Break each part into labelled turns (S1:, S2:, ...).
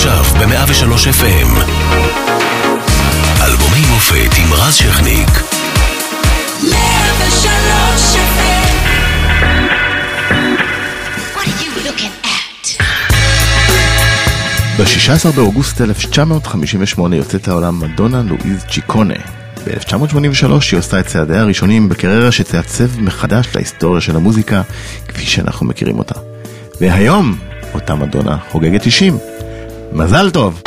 S1: עכשיו ב-103 FM. אלבומי מופת עם רז שכניק. 103 FM. What are you looking at? ב-16 באוגוסט 1958 יוצאת העולם מדונה לואיז צ'יקונה. ב-1983 היא עושה את צעדיה הראשונים בקריירה שתעצב מחדש להיסטוריה של המוזיקה כפי שאנחנו מכירים אותה. והיום אותה מדונה חוגגת 90. מזל טוב!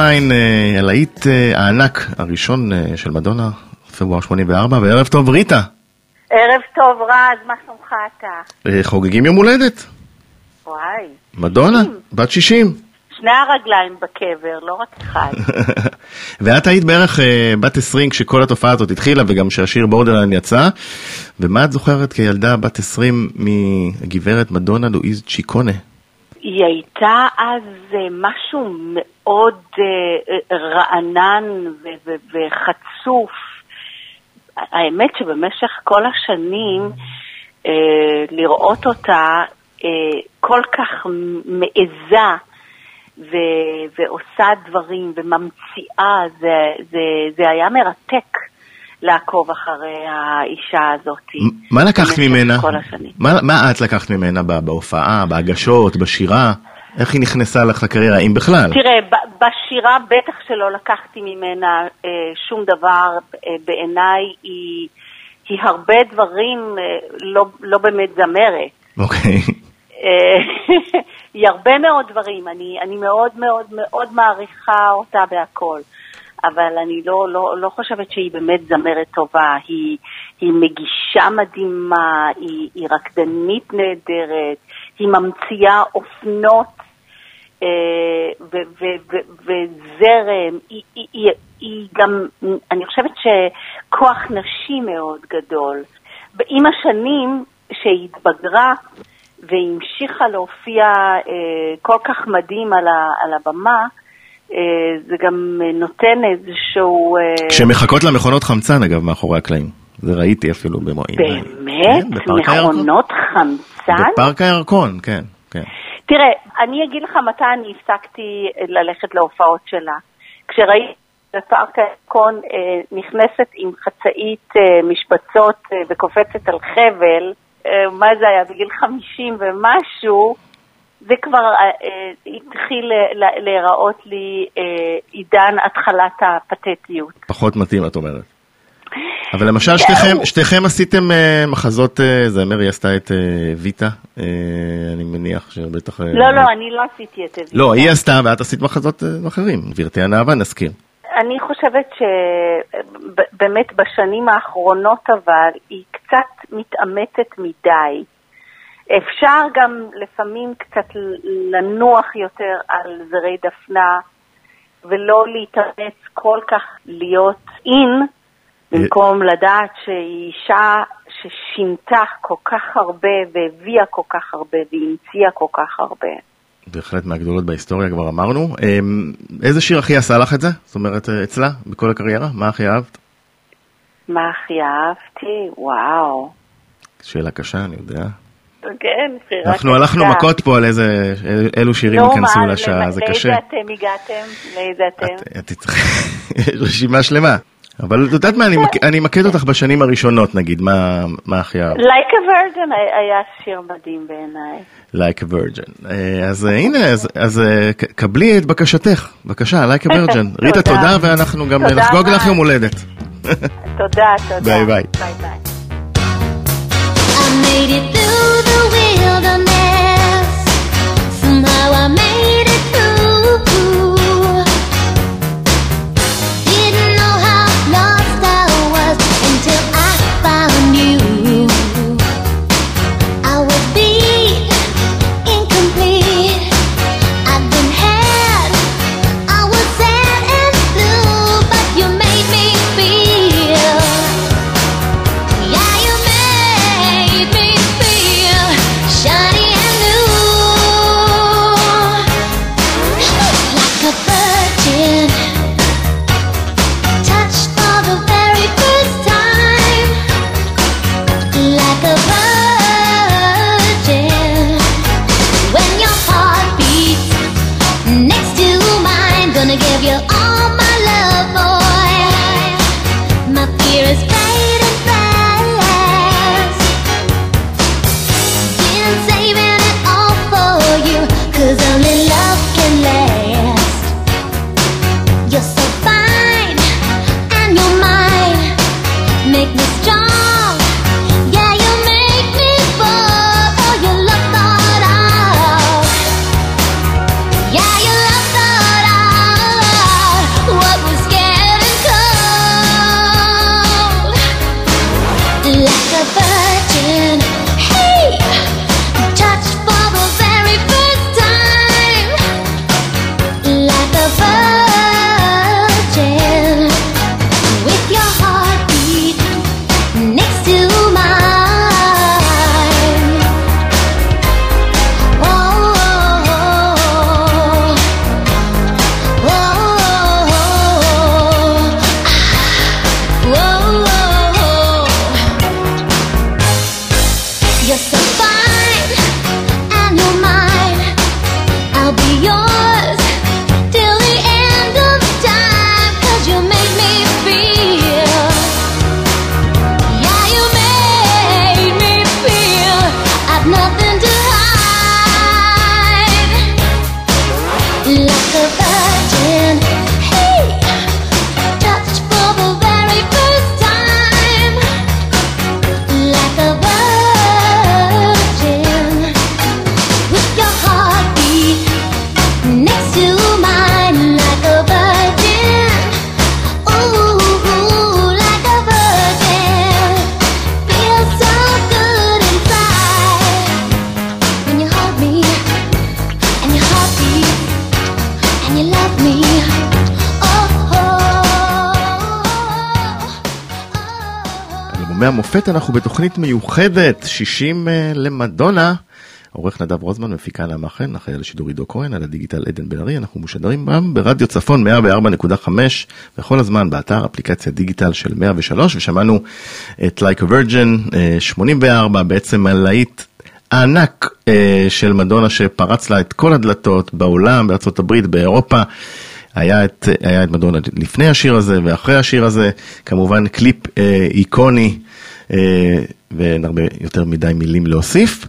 S1: Borderline, אה, הלהיט אה, הענק הראשון אה, של מדונה, פברואר 84, וערב טוב ריטה.
S2: ערב טוב רז, מה שלומך אתה?
S1: חוגגים יום הולדת.
S2: וואי.
S1: מדונה, בת 60.
S2: שני הרגליים בקבר, לא רק אחד.
S1: ואת היית בערך בת 20 כשכל התופעה הזאת התחילה, וגם כשהשיר Borderline יצא. ומה את זוכרת כילדה בת 20 מגברת מדונה לואיז צ'יקונה?
S2: היא הייתה אז משהו מאוד אה, רענן וחצוף. האמת שבמשך כל השנים אה, לראות אותה אה, כל כך מעיזה ו- ועושה דברים וממציאה, זה, זה, זה היה מרתק לעקוב אחרי האישה הזאת.
S1: מה לקחת ממנה? מה, מה את לקחת ממנה בהופעה, בהגשות, בשירה?
S3: איך היא נכנסה לך לקריירה, אם בכלל?
S2: תראה, בשירה בטח שלא לקחתי ממנה אה, שום דבר, אה, בעיניי היא, היא הרבה דברים, אה, לא, לא באמת זמרת.
S3: אוקיי.
S2: אה, היא הרבה מאוד דברים, אני, אני מאוד מאוד מאוד מעריכה אותה בהכל. אבל אני לא, לא, לא חושבת שהיא באמת זמרת טובה. היא, היא מגישה מדהימה, היא, היא רקדנית נהדרת, היא ממציאה אופנות אה, וזרם. היא, היא, היא, היא גם, אני חושבת שכוח נשי מאוד גדול. עם השנים שהיא התבגרה והמשיכה להופיע אה, כל כך מדהים על, ה, על הבמה, זה גם נותן איזשהו...
S3: אה, כשמחכות לה מכונות חמצן, אגב, מאחורי הקלעים. זה ראיתי אפילו במו
S2: עיניי. באמת? כן, מכונות חמצן?
S3: בפארק הירקון, כן, כן.
S2: תראה, אני אגיד לך מתי אני הפסקתי ללכת להופעות שלה. כשראיתי בפארק הירקון אה, נכנסת עם חצאית משבצות וקופצת על חבל, מה זה היה, בגיל 50 ומשהו, זה כבר אה, אה, התחיל להיראות לי אה, עידן התחלת הפתטיות.
S3: פחות מתאים, את אומרת. אבל למשל שתיכם, שתיכם עשיתם uh, מחזות, uh, זה מרי עשתה את uh, ויטה, uh, אני מניח שבטח... Uh,
S2: לא, לא, אני לא עשיתי את ויטה.
S3: לא, היא עשתה ואת עשית מחזות uh, אחרים, גברתי הנאווה, נזכיר.
S2: אני חושבת שבאמת בשנים האחרונות אבל היא קצת מתעמתת מדי. אפשר גם לפעמים קצת לנוח יותר על זרי דפנה ולא להתאמץ כל כך להיות אין, במקום לדעת שהיא אישה ששינתה כל כך הרבה והביאה כל כך הרבה והמציאה כל כך הרבה.
S3: בהחלט מהגדולות בהיסטוריה, כבר אמרנו. אמ, איזה שיר הכי עשה לך את זה? זאת אומרת, אצלה, בכל הקריירה? מה הכי אהבת?
S2: מה הכי אהבתי? וואו.
S3: שאלה קשה, אני יודע.
S2: כן, בחירה
S3: אנחנו הלכנו מכות פה על איזה, אילו שירים ייכנסו לשעה, זה קשה.
S2: לאיזה אתם הגעתם? לאיזה אתם?
S3: יש רשימה שלמה. אבל את יודעת מה, אני אמקד אותך בשנים הראשונות נגיד, מה הכי אהבת?
S2: Like a Virgin היה שיר מדהים בעיניי.
S3: Like a Virgin. אה, אז אה, הנה, אז אה, קבלי את בקשתך, בבקשה, Like a Virgin. ריטה, תודה, ואנחנו גם נחגוג לך יום הולדת.
S2: תודה, תודה.
S3: ביי ביי.
S2: wilderness. Somehow
S1: I made it through המופת אנחנו בתוכנית מיוחדת, 60 uh, למדונה. עורך נדב רוזמן, מפיקה נעמה חן, אחראי על השידור עידו כהן, על הדיגיטל עדן בן ארי, אנחנו משדרים גם ברדיו צפון 104.5 וכל הזמן באתר אפליקציה דיגיטל של 103 ושמענו את Like a Virgin 84 בעצם הלהיט הענק אה, של מדונה שפרץ לה את כל הדלתות בעולם, בארצות הברית, באירופה. היה את, היה את מדונה לפני השיר הזה ואחרי השיר הזה, כמובן קליפ אה, איקוני אה, ואין הרבה יותר מדי מילים להוסיף.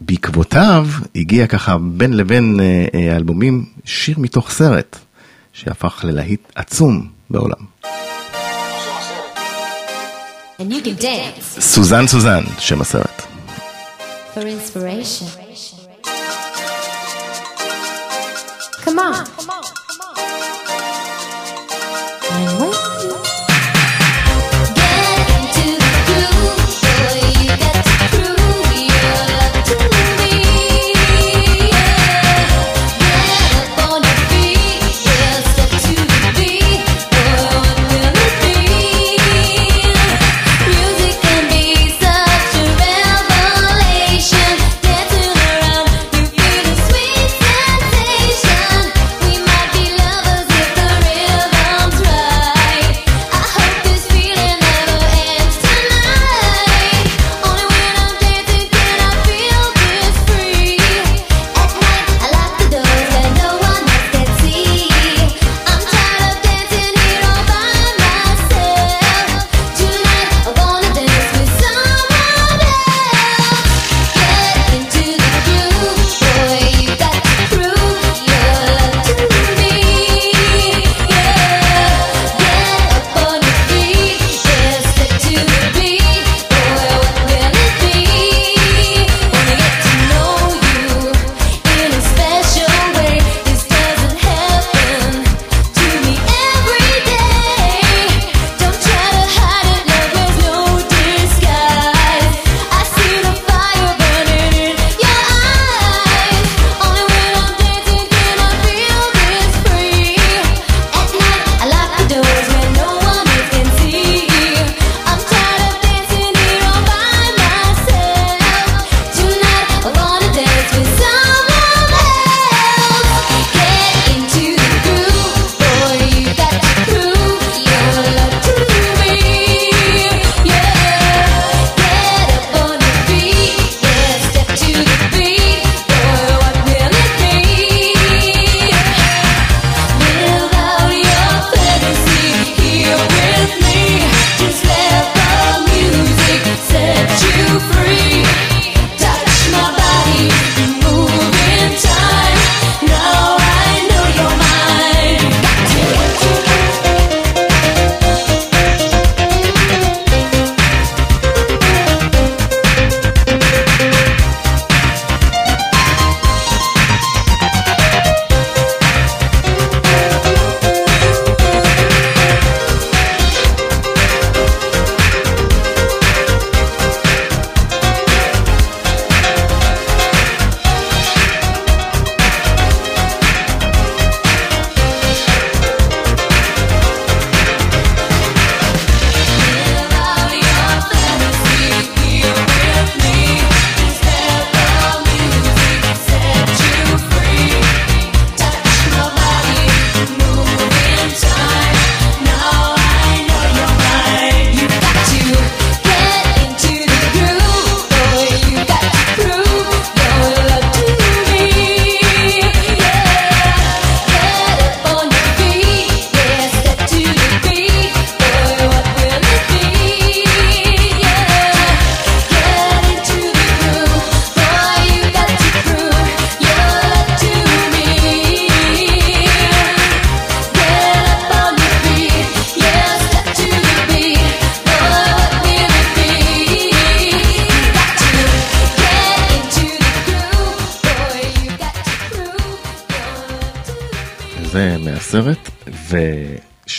S1: בעקבותיו הגיע ככה בין לבין אה, אה, אלבומים שיר מתוך סרט שהפך ללהיט עצום בעולם. סוזן סוזן, שם הסרט. For inspiration. Come on. Come on.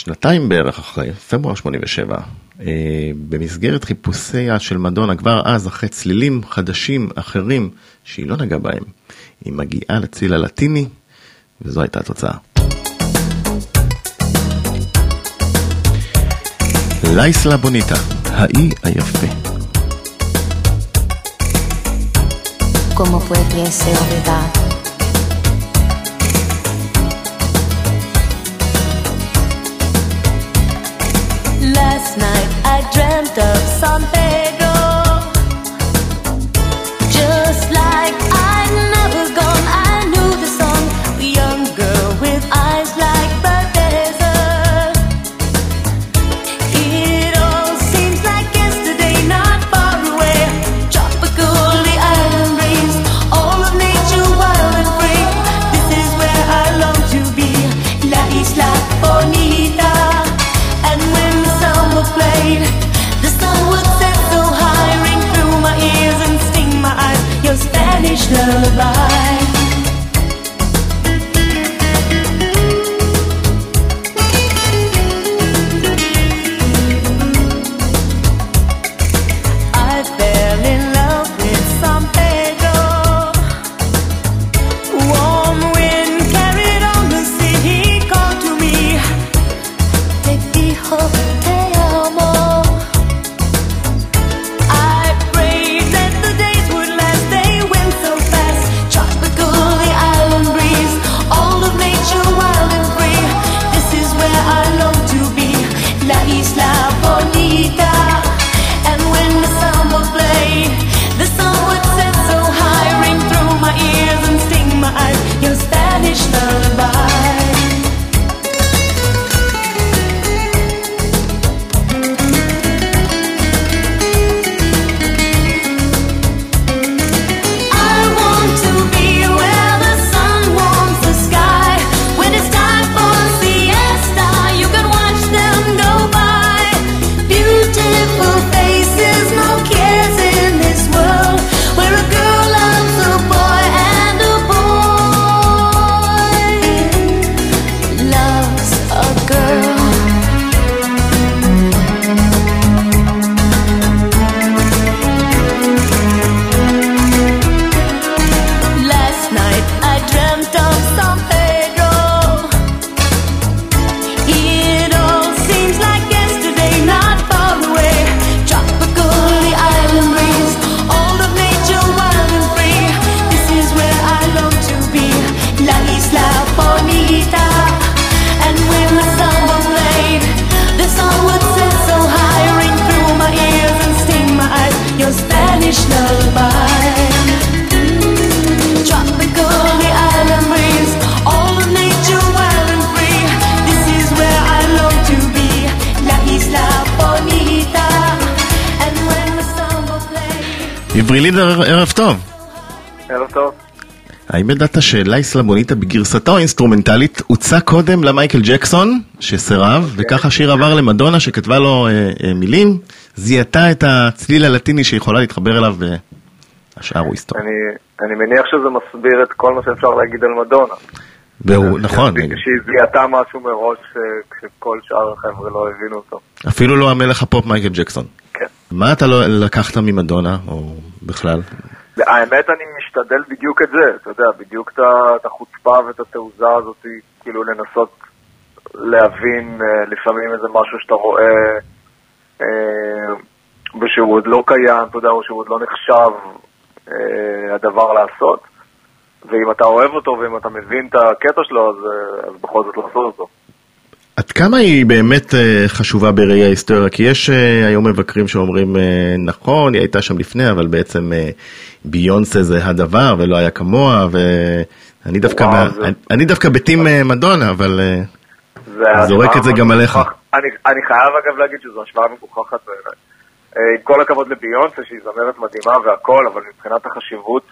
S1: ושנתיים בערך אחרי, פברואר 87, אה, במסגרת חיפושיה של מדונה, כבר אז אחרי צלילים חדשים אחרים שהיא לא נגעה בהם, היא מגיעה לציל הלטיני, וזו הייתה התוצאה. לייסלה בוניטה
S3: האי היפה.
S1: Como pudiese olvidar night. I dreamt of San
S3: לידר, ערב טוב.
S4: ערב טוב.
S3: האם ידעת ש La Isla Bonita בגרסתו האינסטרומנטלית הוצע קודם למייקל ג'קסון, שסירב, וכך השיר עבר למדונה שכתבה לו אה, אה, מילים, זיהתה את הצליל הלטיני שיכולה להתחבר אליו, והשאר הוא היסטוריה.
S4: אני, אני מניח שזה מסביר את כל מה שאפשר להגיד על מדונה.
S3: והוא, נכון,
S4: שהיא זיהתה משהו מראש אה, כשכל שאר החבר'ה לא הבינו אותו.
S3: אפילו לא המלך הפופ מייקל ג'קסון.
S4: כן.
S3: מה אתה לא לקחת ממדונה, או בכלל?
S4: האמת, אני משתדל בדיוק את זה, אתה יודע, בדיוק את החוצפה ואת התעוזה הזאת, כאילו לנסות להבין אה, לפעמים איזה משהו שאתה רואה אה, ושהוא עוד לא קיים, אתה יודע, או שהוא עוד לא נחשב אה, הדבר לעשות. ואם אתה אוהב אותו ואם אתה מבין את הקטע שלו, אז, אז בכל זאת לעשות אותו.
S3: עד כמה היא באמת אה, חשובה בראי ההיסטוריה? כי יש אה, היום מבקרים שאומרים, אה, נכון, היא הייתה שם לפני, אבל בעצם ביונסה זה הדבר ולא היה כמוה, ואני דווקא,
S4: וואו, זה-
S3: אני- דווקא בטים מדונה, אבל זורק את זה גם עליך.
S4: אני, אני חייב אגב להגיד שזו השוואה מגוחכת בעיניי. עם כל הכבוד לביונסה, שהיא זמרת מדהימה והכל, אבל מבחינת החשיבות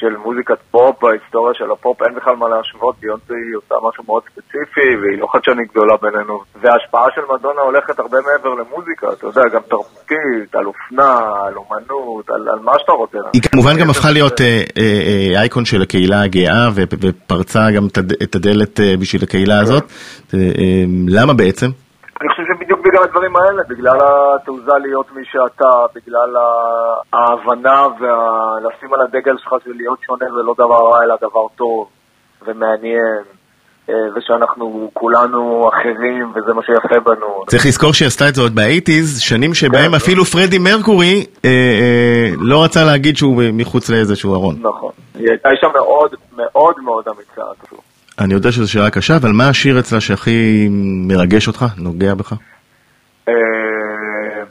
S4: של מוזיקת פופ בהיסטוריה של הפופ, אין בכלל מה להשוות, ביונסה היא עושה משהו מאוד ספציפי, והיא לא חדשנית גדולה בינינו. וההשפעה של מדונה הולכת הרבה מעבר למוזיקה, אתה יודע, גם תרבותית, על אופנה, על אומנות, על, על מה שאתה רוצה.
S3: היא כמובן גם הפכה להיות אה, אה, אה, אייקון של הקהילה הגאה, ופרצה גם את הד- את הדלת אה, בשביל הקהילה הזאת. אה, אה, למה בעצם?
S4: אני חושב שבדיוק בגלל הדברים האלה, בגלל התעוזה להיות מי שאתה, בגלל ההבנה ולשים על הדגל שלך של להיות שונה זה לא דבר רע אלא דבר טוב ומעניין אה, ושאנחנו כולנו אחרים, וזה מה שיפה בנו.
S3: צריך לזכור שהיא עשתה את זה עוד באייטיז, שנים שבהם
S4: כן,
S3: אפילו פרדי מרקורי אה, אה, לא רצה להגיד שהוא מחוץ לאיזשהו ארון.
S4: נכון. היא הייתה אישה מאוד מאוד מאוד אמיצה.
S3: אני יודע שזו שאלה קשה, אבל מה השיר אצלה שהכי מרגש אותך, נוגע בך?
S4: אה,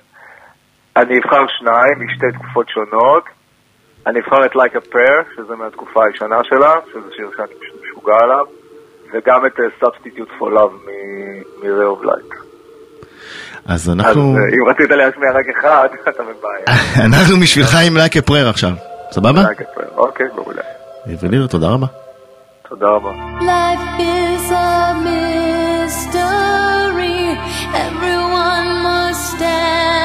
S4: אני אבחר שניים משתי תקופות שונות. אני אבחר את Like a Prayer, שזה מהתקופה הישנה שלה, שזה שיר שאני פשוט משוגע עליו, וגם את אה, Substitute for Love מ-Ray of Light.
S3: אז
S4: אז
S3: אנחנו,
S4: אה, אם רצית להשמיע רק אחד, אתה בבעיה.
S3: אנחנו בשבילך עם לייק פרר עכשיו, סבבה?
S4: Like a Prayer. אוקיי, מעולה.
S3: וליר, תודה רבה.
S4: תודה רבה.
S1: Life is a mystery. 天。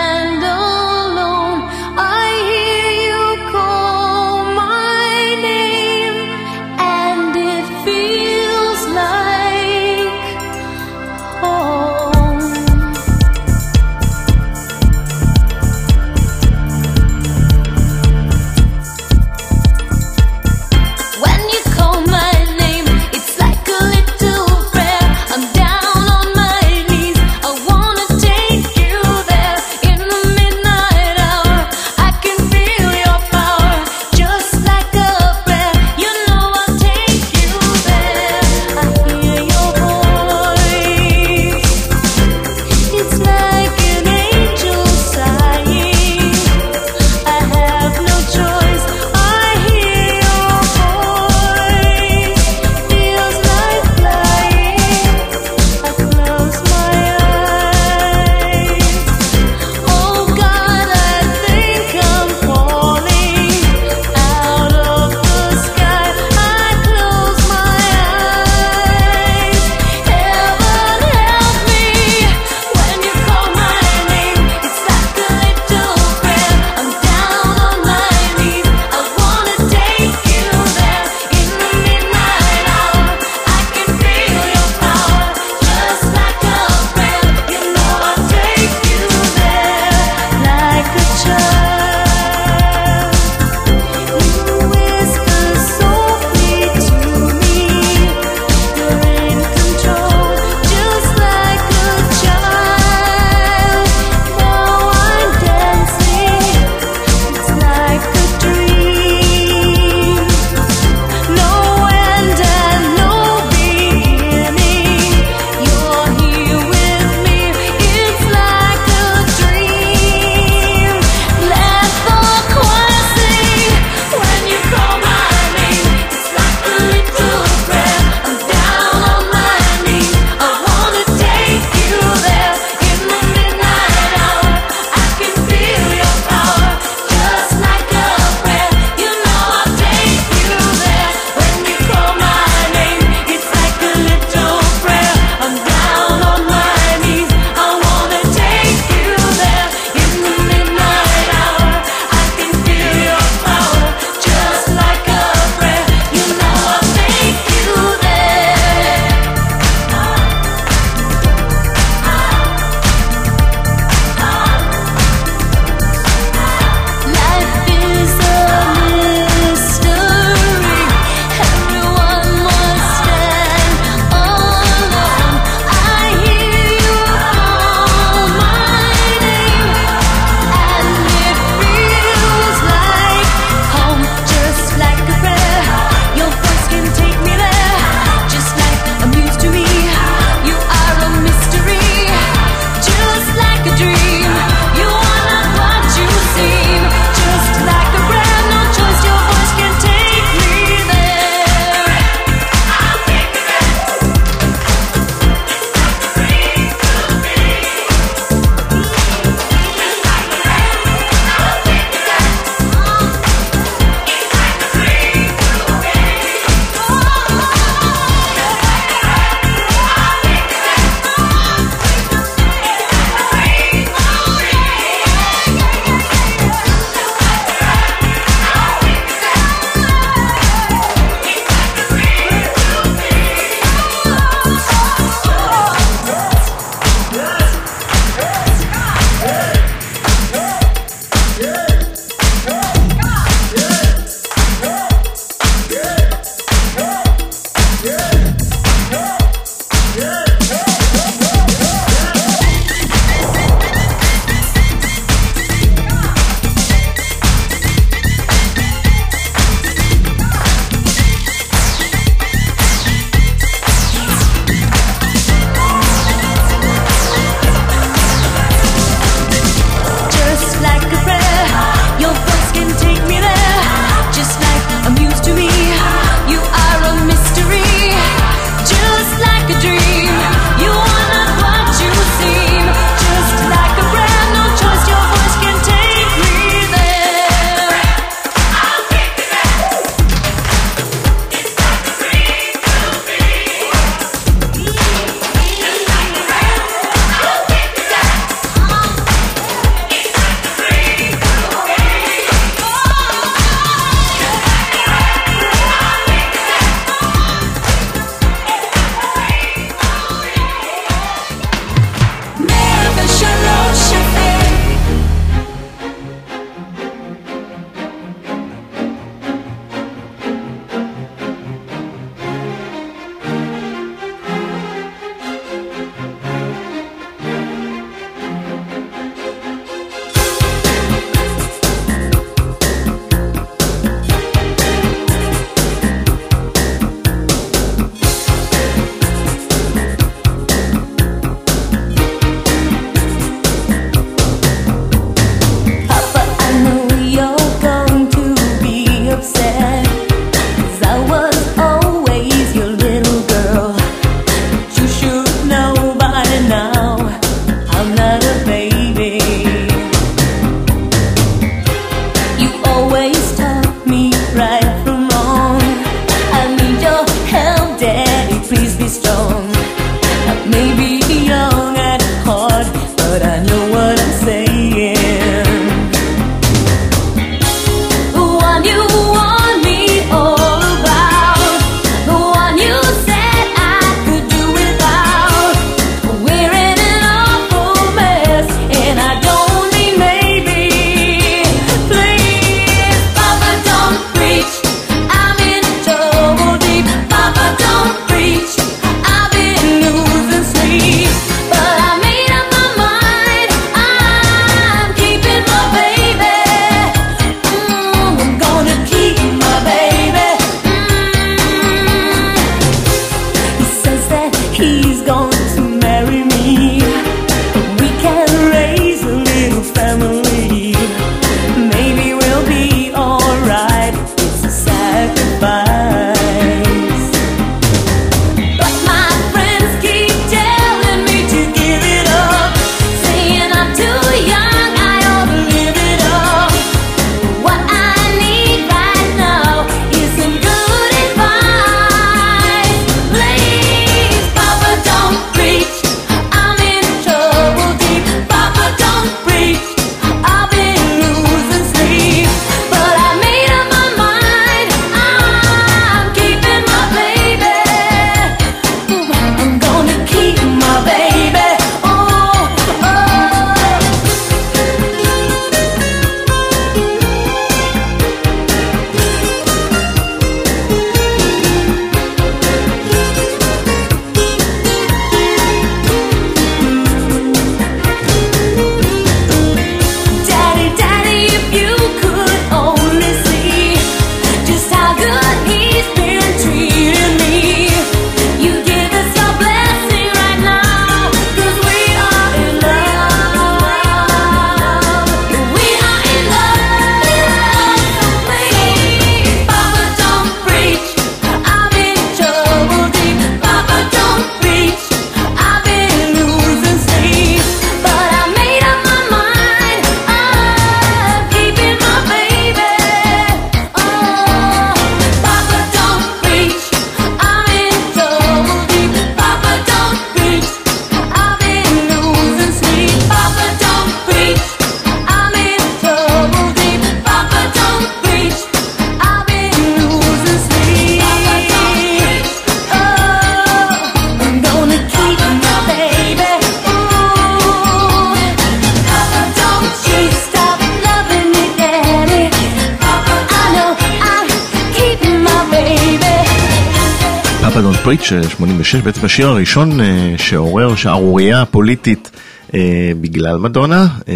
S1: פריט של 86, בעצם השיר הראשון אה, שעורר שערורייה פוליטית אה, בגלל מדונה, אה,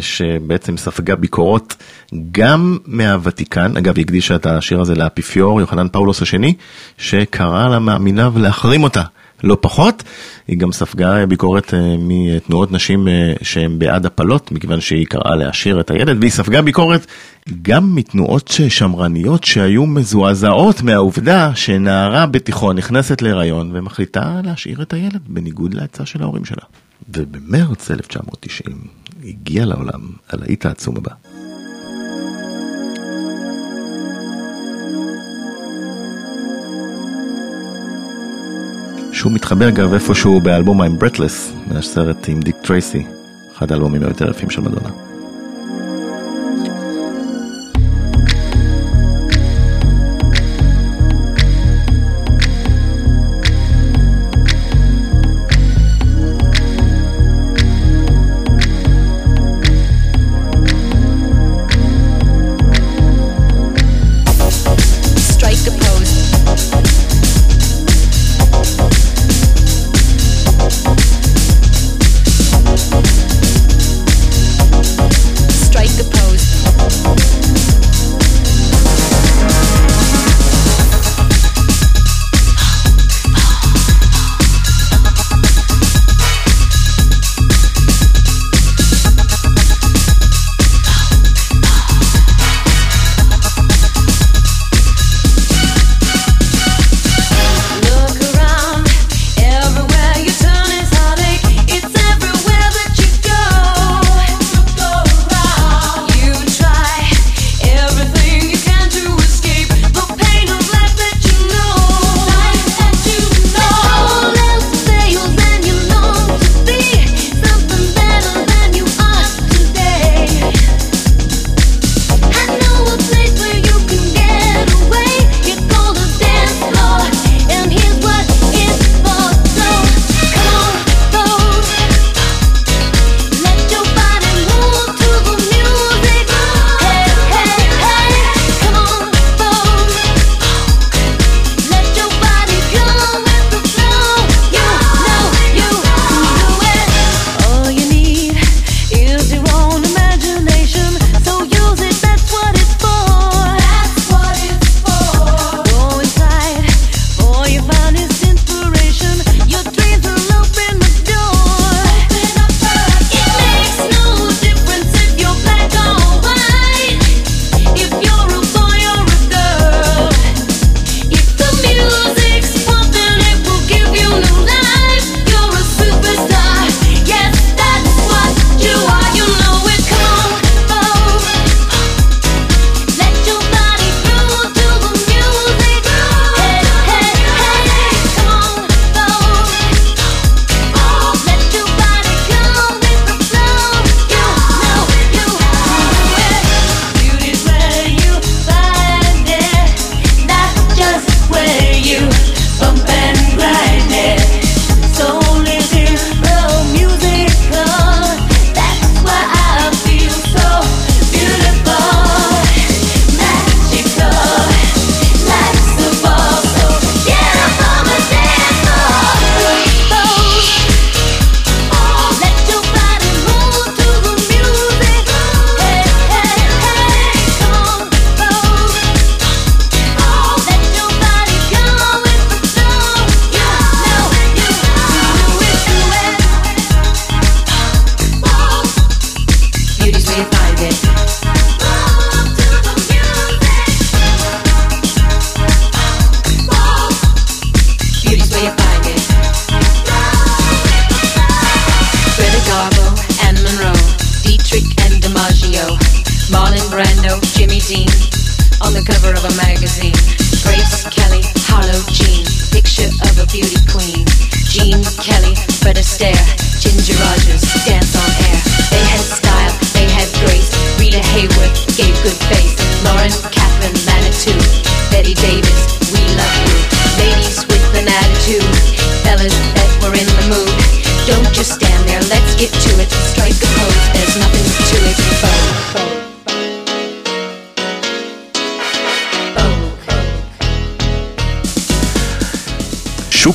S1: שבעצם ספגה ביקורות גם מהוותיקן, אגב היא הקדישה את השיר הזה לאפיפיור יוחנן פאולוס השני, שקרא למאמיניו להחרים אותה. לא פחות. היא גם ספגה ביקורת אה, מתנועות נשים אה, שהן בעד הפלות, מכיוון שהיא קראה להשאיר את הילד, והיא ספגה ביקורת גם מתנועות שמרניות שהיו מזועזעות מהעובדה שנערה בתיכון נכנסת להיריון ומחליטה להשאיר את הילד בניגוד לעצה של ההורים שלה. ובמרץ 1990 הגיע לעולם הלהיט העצום הבא. שהוא מתחבר אגב איפשהו באלבום I'm Breathless, מהסרט עם דיק טרייסי, אחד האלבומים היותר יפים של מדונה.
S5: magazine, on the cover of a magazine. Grace Kelly, Harlow Jean, picture of a beauty queen. Jean Kelly, Fred Astaire.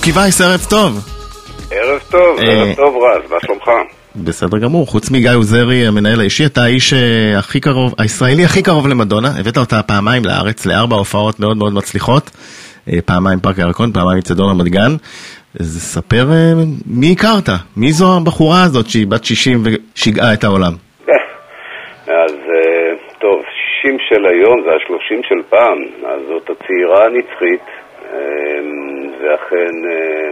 S3: שוקי וייס, ערב טוב.
S6: ערב טוב,
S3: אה,
S6: ערב טוב רז, מה שלומך?
S3: בסדר גמור, חוץ מגיא עוזרי, המנהל האישי, אתה האיש אה, הכי קרוב, הישראלי הכי קרוב למדונה, הבאת אותה פעמיים לארץ, לארבע הופעות מאוד מאוד מצליחות, אה, פעמיים פארק הירקון, פעמיים אצטדיון רמת גן. אז ספר מי הכרת, מי זו הבחורה הזאת שהיא בת 60 ושיגעה את העולם.
S6: אז טוב, 60 של היום זה ה-30 של פעם, אז זאת הצעירה הנצחית, אה, ואכן אה,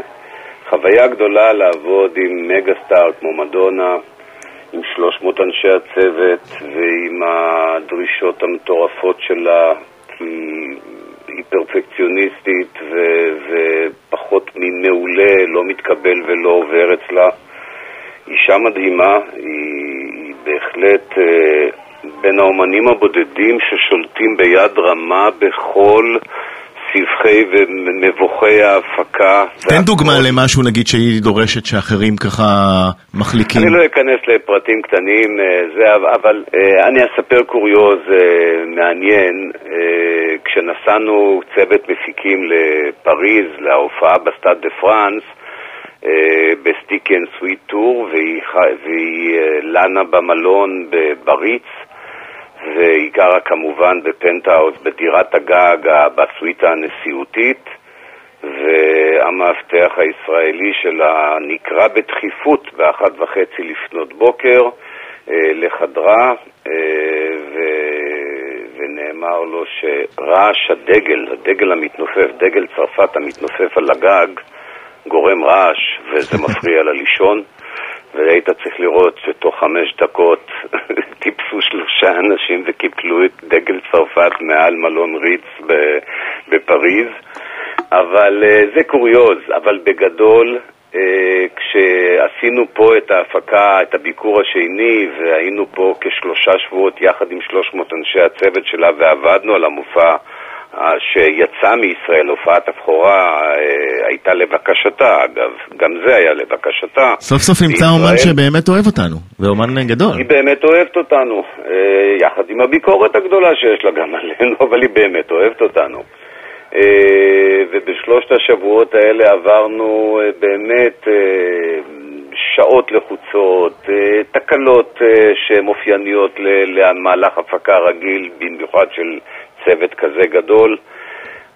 S6: חוויה גדולה לעבוד עם מגה סטאר כמו מדונה, עם 300 אנשי הצוות ועם הדרישות המטורפות שלה, כי היא פרפקציוניסטית ו- ופחות ממעולה, לא מתקבל ולא עובר אצלה. אישה מדהימה, היא, היא בהחלט אה, בין האומנים הבודדים ששולטים ביד רמה בכל סבכי ומבוכי ההפקה.
S3: תן. דוגמה למשהו נגיד שהיא דורשת שאחרים ככה מחליקים.
S6: אני לא אכנס לפרטים קטנים, אה, זה, אבל אה, אני אספר קוריוז אה, מעניין. כשנסענו צוות מפיקים לפריז, להופעה בסטאד דה פרנס, ב Sticky and Sweet Tour, והיא, לנה במלון בריץ, והיא גרה כמובן בפנטהאוס בדירת הגג בסוויטה הנשיאותית. והמאבטח הישראלי שלה נקרא בדחיפות באחת וחצי לפנות בוקר אה, לחדרה, אה, ו... ונאמר לו שרעש הדגל, הדגל המתנופף, דגל צרפת המתנופף על הגג, גורם רעש וזה מפריע לה לישון. והיית צריך לראות שתוך חמש דקות טיפסו שלושה אנשים וקיפלו את דגל צרפת מעל מלון ריץ בפריז. אבל אה, זה קוריוז, אבל בגדול, אה, כשעשינו פה את ההפקה, את הביקור השני, והיינו פה כשלושה שבועות יחד עם 300 אנשי הצוות שלה ועבדנו על המופע אה, שיצא מישראל, הופעת הבכורה, אה, הייתה לבקשתה, אגב, גם זה היה לבקשתה.
S3: סוף סוף נמצא אומן שבאמת אוהב אותנו, ואומן גדול.
S6: היא באמת אוהבת אותנו, אה, יחד עם הביקורת הגדולה שיש לה גם עלינו, אבל היא באמת אוהבת אותנו. ובשלושת השבועות האלה עברנו באמת שעות לחוצות, תקלות שהן אופייניות למהלך הפקה רגיל, במיוחד של צוות כזה גדול.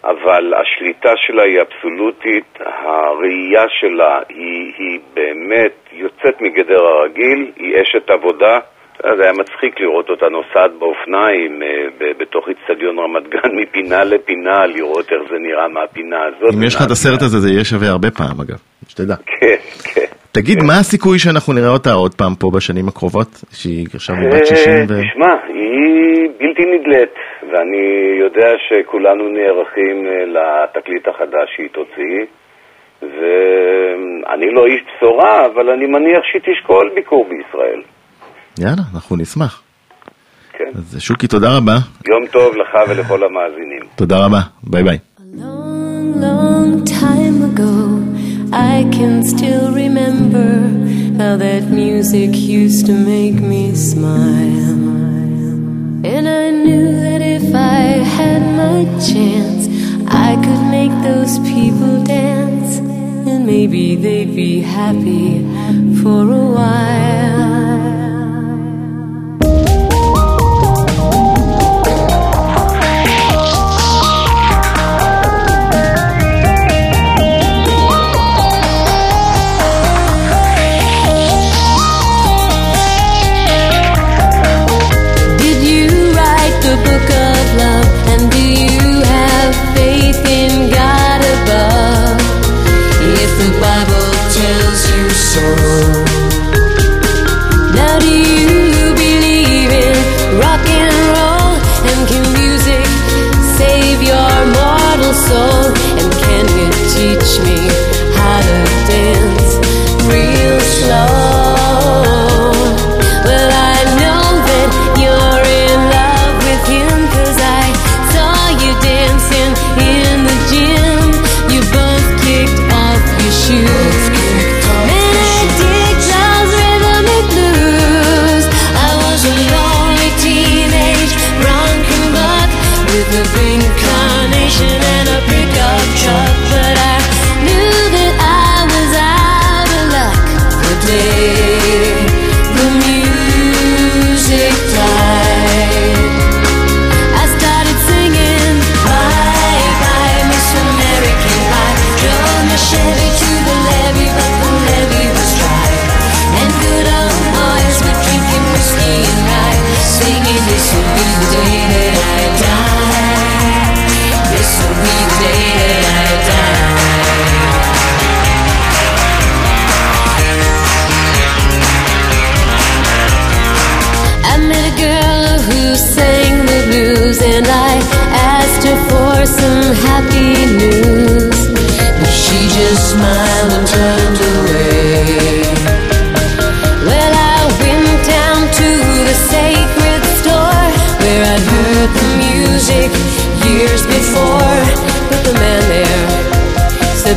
S6: אבל השליטה שלה היא אבסולוטית, הראייה שלה היא, היא באמת יוצאת מגדר הרגיל, היא אשת עבודה. זה היה מצחיק לראות אותה נוסעת באופניים אה, בתוך איצטדיון רמת גן מפינה לפינה, לראות איך זה נראה מהפינה הזאת.
S3: אם יש לך את הסרט הזה, זה יהיה שווה הרבה פעם אגב, שתדע.
S6: כן, כן.
S3: תגיד, מה הסיכוי שאנחנו נראה אותה עוד פעם פה בשנים הקרובות? שהיא עכשיו בת 60 ו...
S6: אה, תשמע, היא בלתי נדלית, ואני יודע שכולנו נערכים אה, לתקליט החדש שהיא תוציא, ואני לא איש בשורה, אבל אני מניח שהיא תשקול ביקור בישראל.
S3: יאללה, אנחנו נשמח.
S6: כן.
S3: אז שוקי, תודה רבה.
S6: יום טוב לך ולכל המאזינים.
S3: תודה רבה. ביי ביי.
S1: Long, long time ago, I can still remember how that music used to make me smile. And I knew that if I had my chance, I could make those people dance. And maybe they'd be happy for a while.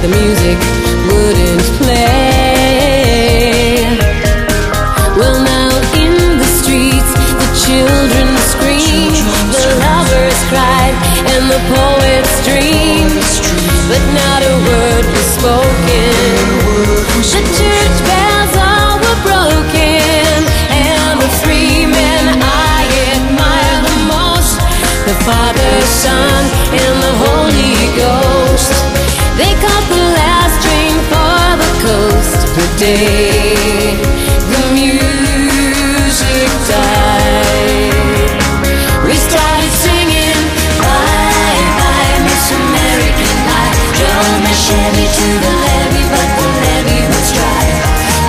S1: The music wouldn't play. Well, now in the streets, the children scream, the lovers cried, and the poets dreamed. But not a word was spoken. The music died. We started singing, Bye, bye, Miss American Pie. Drove my Chevy to the levee, but the levee was dry.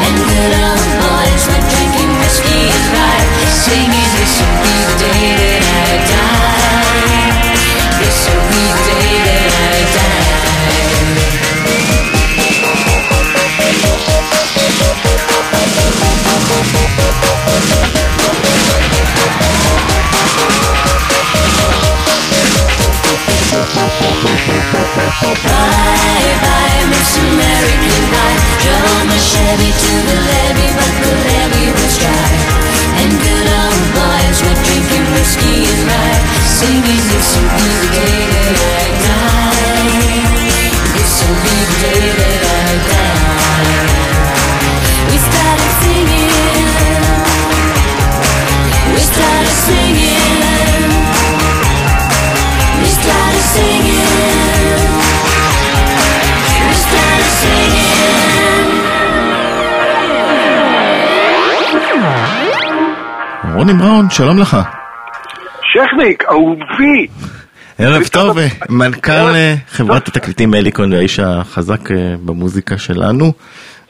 S1: And good boys were drinking whiskey and singing, This will be the day that I die. This will be the day that I die. Singing this will be the day that.
S3: רוני בראון, שלום לך.
S7: שכניק, אהובי,
S3: ערב טוב, אה, מנכ"ל אה, חברת התקליטים אליקון והאיש החזק אה, במוזיקה שלנו.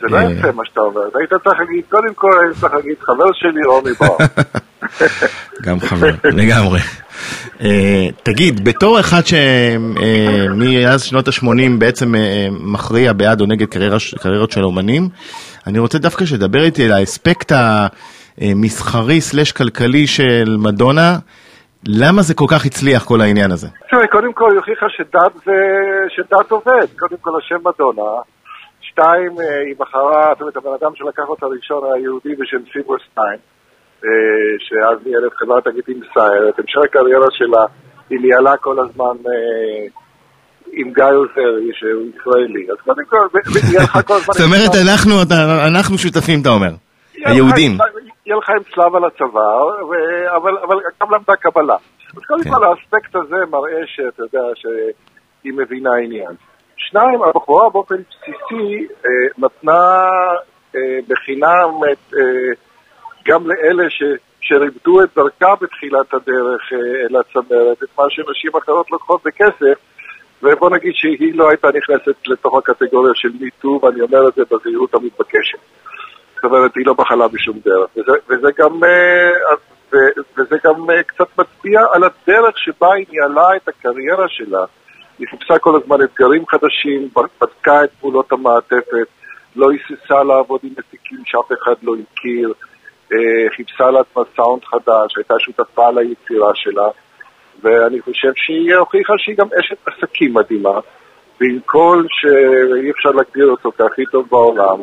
S7: זה לא יפה מה שאתה אומר, היית צריך להגיד, קודם כל היית צריך להגיד חבר שלי רוני בר.
S3: גם חבר, לגמרי. תגיד, בתור אחד שמאז שנות ה-80 בעצם מכריע בעד או נגד קריירות של אומנים, אני רוצה דווקא שתדבר איתי על האספקט המסחרי סלש כלכלי של מדונה, למה זה כל כך הצליח כל העניין הזה?
S7: תראה, קודם כל היא הוכיחה שדת זה, שדת עובד, קודם כל השם מדונה. שתיים, אה, היא בחרה, זאת אומרת, הבן אדם שלקח אותה ראשון היה יהודי בשם סיברסטיין, אה, שאז ניהל את חברת הגיטים סייר, את המשך הקריירה שלה היא ניהלה כל הזמן אה, עם גיא עוזרי, שהוא ישראלי. אז קודם כל, והיא הלכה כל הזמן...
S3: זאת אומרת, אנחנו- שותפים, אתה אומר,
S7: היא
S3: היהודים.
S7: היא הלכה עם צלב על הצוואר, אבל, גם למדה קבלה. אז קודם
S3: כן.
S7: כל האספקט הזה מראה שאתה יודע שהיא מבינה עניין. שניים, הבחורה באופן בסיסי אה, נתנה אה, בחינם את, אה, גם לאלה ש, שריבדו את דרכה בתחילת הדרך אה, אל הצמרת, את מה שנשים אחרות לוקחות בכסף, ובוא נגיד שהיא לא הייתה נכנסת לתוך הקטגוריה של מיטו, ואני אומר את זה בזהירות המתבקשת. זאת אומרת, היא לא בחלה בשום דרך. וזה, וזה גם, אה, ו- וזה גם אה, קצת מצביע על הדרך שבה היא ניהלה את הקריירה שלה. היא חיפשה כל הזמן אתגרים חדשים, בדקה את פעולות המעטפת, לא היססה לעבוד עם מפיקים שאף אחד לא הכיר, אה, חיפשה לעצמה סאונד חדש, הייתה שותפה ליצירה שלה, ואני חושב שהיא הוכיחה שהיא גם אשת עסקים מדהימה, ועם כל שאי אפשר להגדיר אותו כהכי טוב בעולם,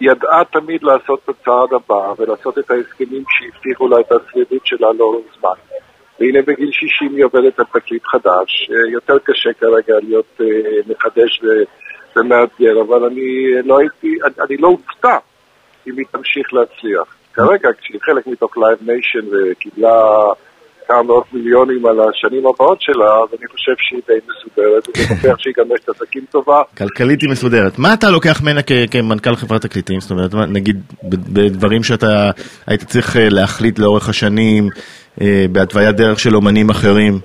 S7: ידעה תמיד לעשות את הצעד הבא ולעשות את ההסכמים שהבטיחו לה את השרידות שלה לאורך זמן. והנה בגיל 60 היא עובדת על תקליט חדש, אה, יותר קשה כרגע להיות אה, מחדש ומאתגר, אבל אני לא הייתי, אני, אני לא אופתע אם היא תמשיך להצליח. כרגע, כשהיא חלק מתוך Live Nation וקיבלה כמה מאות מיליונים על השנים הבאות שלה, אז אני חושב שהיא די מסודרת, ואני בטוח שהיא גם אשת עסקים טובה.
S3: כלכלית היא מסודרת. מה אתה לוקח ממנה כמנכ"ל חברת תקליטים? זאת אומרת, נגיד בדברים שאתה היית צריך אה, להחליט לאורך השנים, אה, בהתוויית דרך של אומנים אחרים.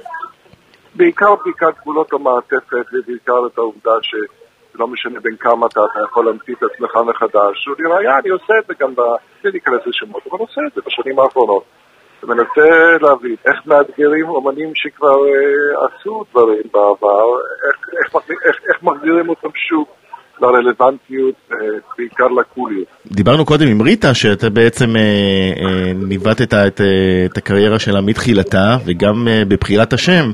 S7: בעיקר בדיקת גבולות המעטפת, ובעיקר את העובדה שלא משנה בין כמה אתה, אתה יכול להמציא את עצמך מחדש. ולראיה, אני עושה את זה גם, ב... בלי להיכנס לשמות, אבל עושה את זה בשנים האחרונות. ומנסה להבין איך מאתגרים אומנים שכבר אה, עשו דברים בעבר, איך, איך, איך, איך מחזירים אותם שוב לרלוונטיות, אה, בעיקר לקוליות.
S3: דיברנו קודם עם ריטה, שאתה בעצם אה, אה, ניווטת את, אה, את הקריירה שלה מתחילתה, וגם אה, בבחירת השם,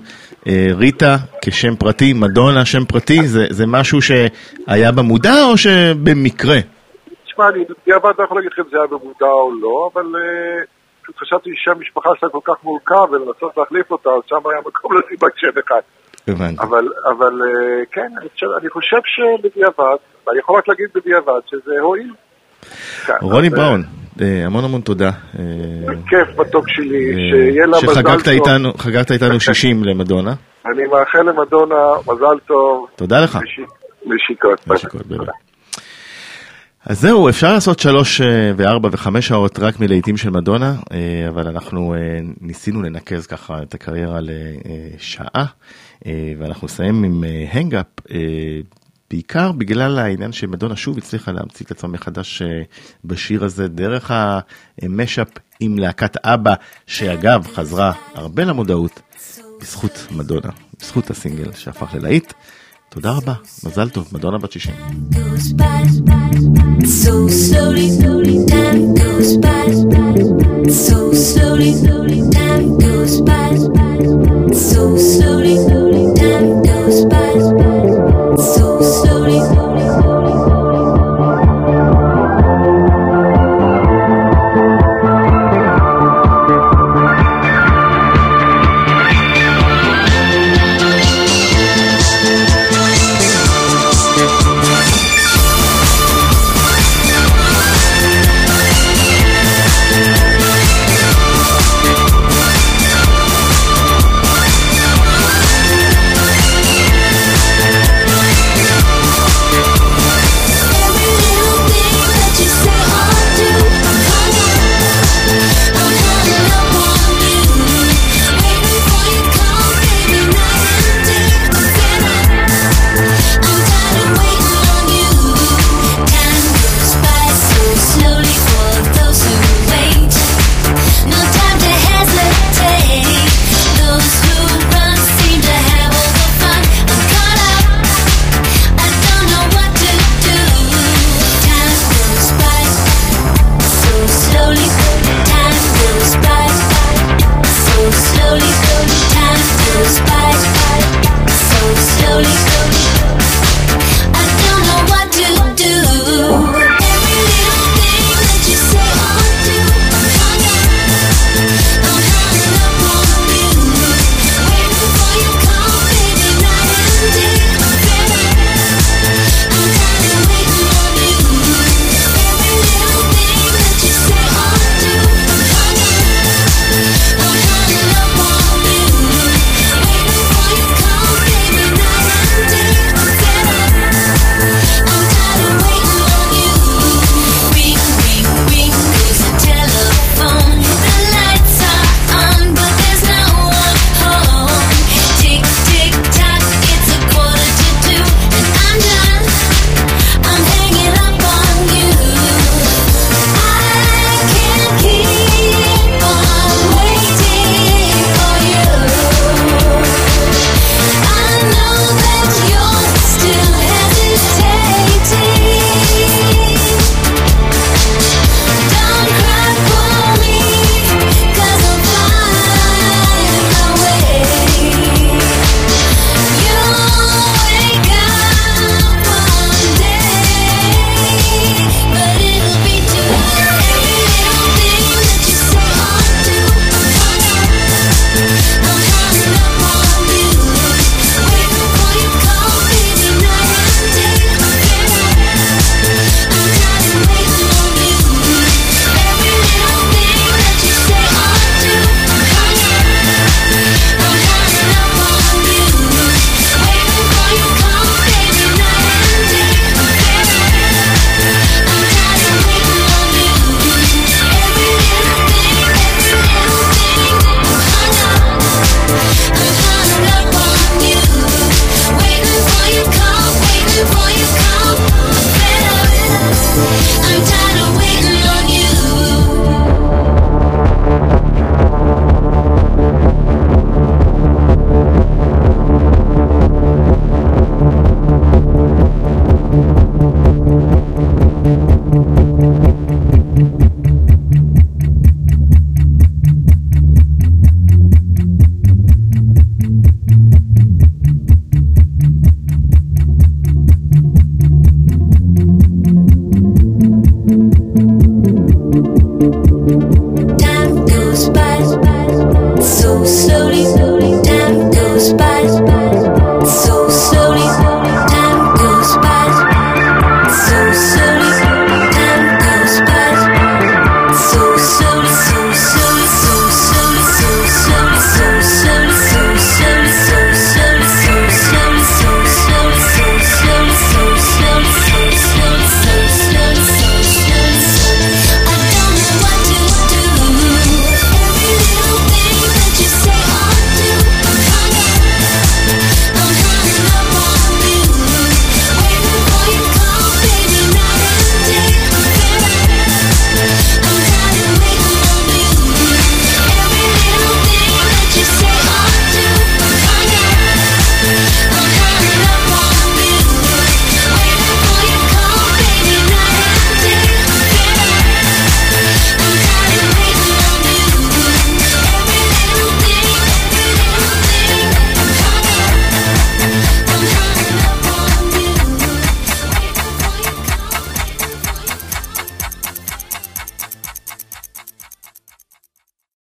S3: אה, ריטה כשם פרטי, מדונה שם פרטי, זה, זה משהו שהיה במודע או שבמקרה?
S7: תשמע, אני בדיעבד לא יכול להגיד לך אם זה היה במודע או לא, אבל אה, חשבתי שהמשפחה שלה כל כך מורכב ולנסות להחליף אותה, אז שם היה מקום לשים רק שם אחד.
S3: הבנתי.
S7: אבל, אבל אה, כן, אני חושב, שבדיעבד, ואני יכול רק להגיד בדיעבד שזה הועיל. כן,
S3: רוני
S7: אה,
S3: בראון, אה, המון המון תודה.
S7: כיף מתוק שלי, שיהיה לה מזל
S3: שחגגת
S7: טוב.
S3: איתנו, חגגת איתנו 60 למדונה.
S7: אני מאחל למדונה מזל טוב.
S3: תודה לך. נשיקות, ביי ביי. אז זהו, אפשר לעשות שלוש אה, וארבע וחמש שעות רק מלהיטים של מדונה, אה, אבל אנחנו אה, ניסינו לנקז ככה את הקריירה לשעה, ואנחנו נסיים עם Hung Up, בעיקר בגלל העניין שמדונה שוב הצליחה להמציא את עצמה מחדש בשיר הזה, דרך ה mashup עם להקת אבא, שאגב חזרה הרבה למודעות, בזכות מדונה, בזכות הסינגל שהפך ללהיט. תודה רבה, מזל טוב, מדונה בת 60.
S1: goes by so slowly.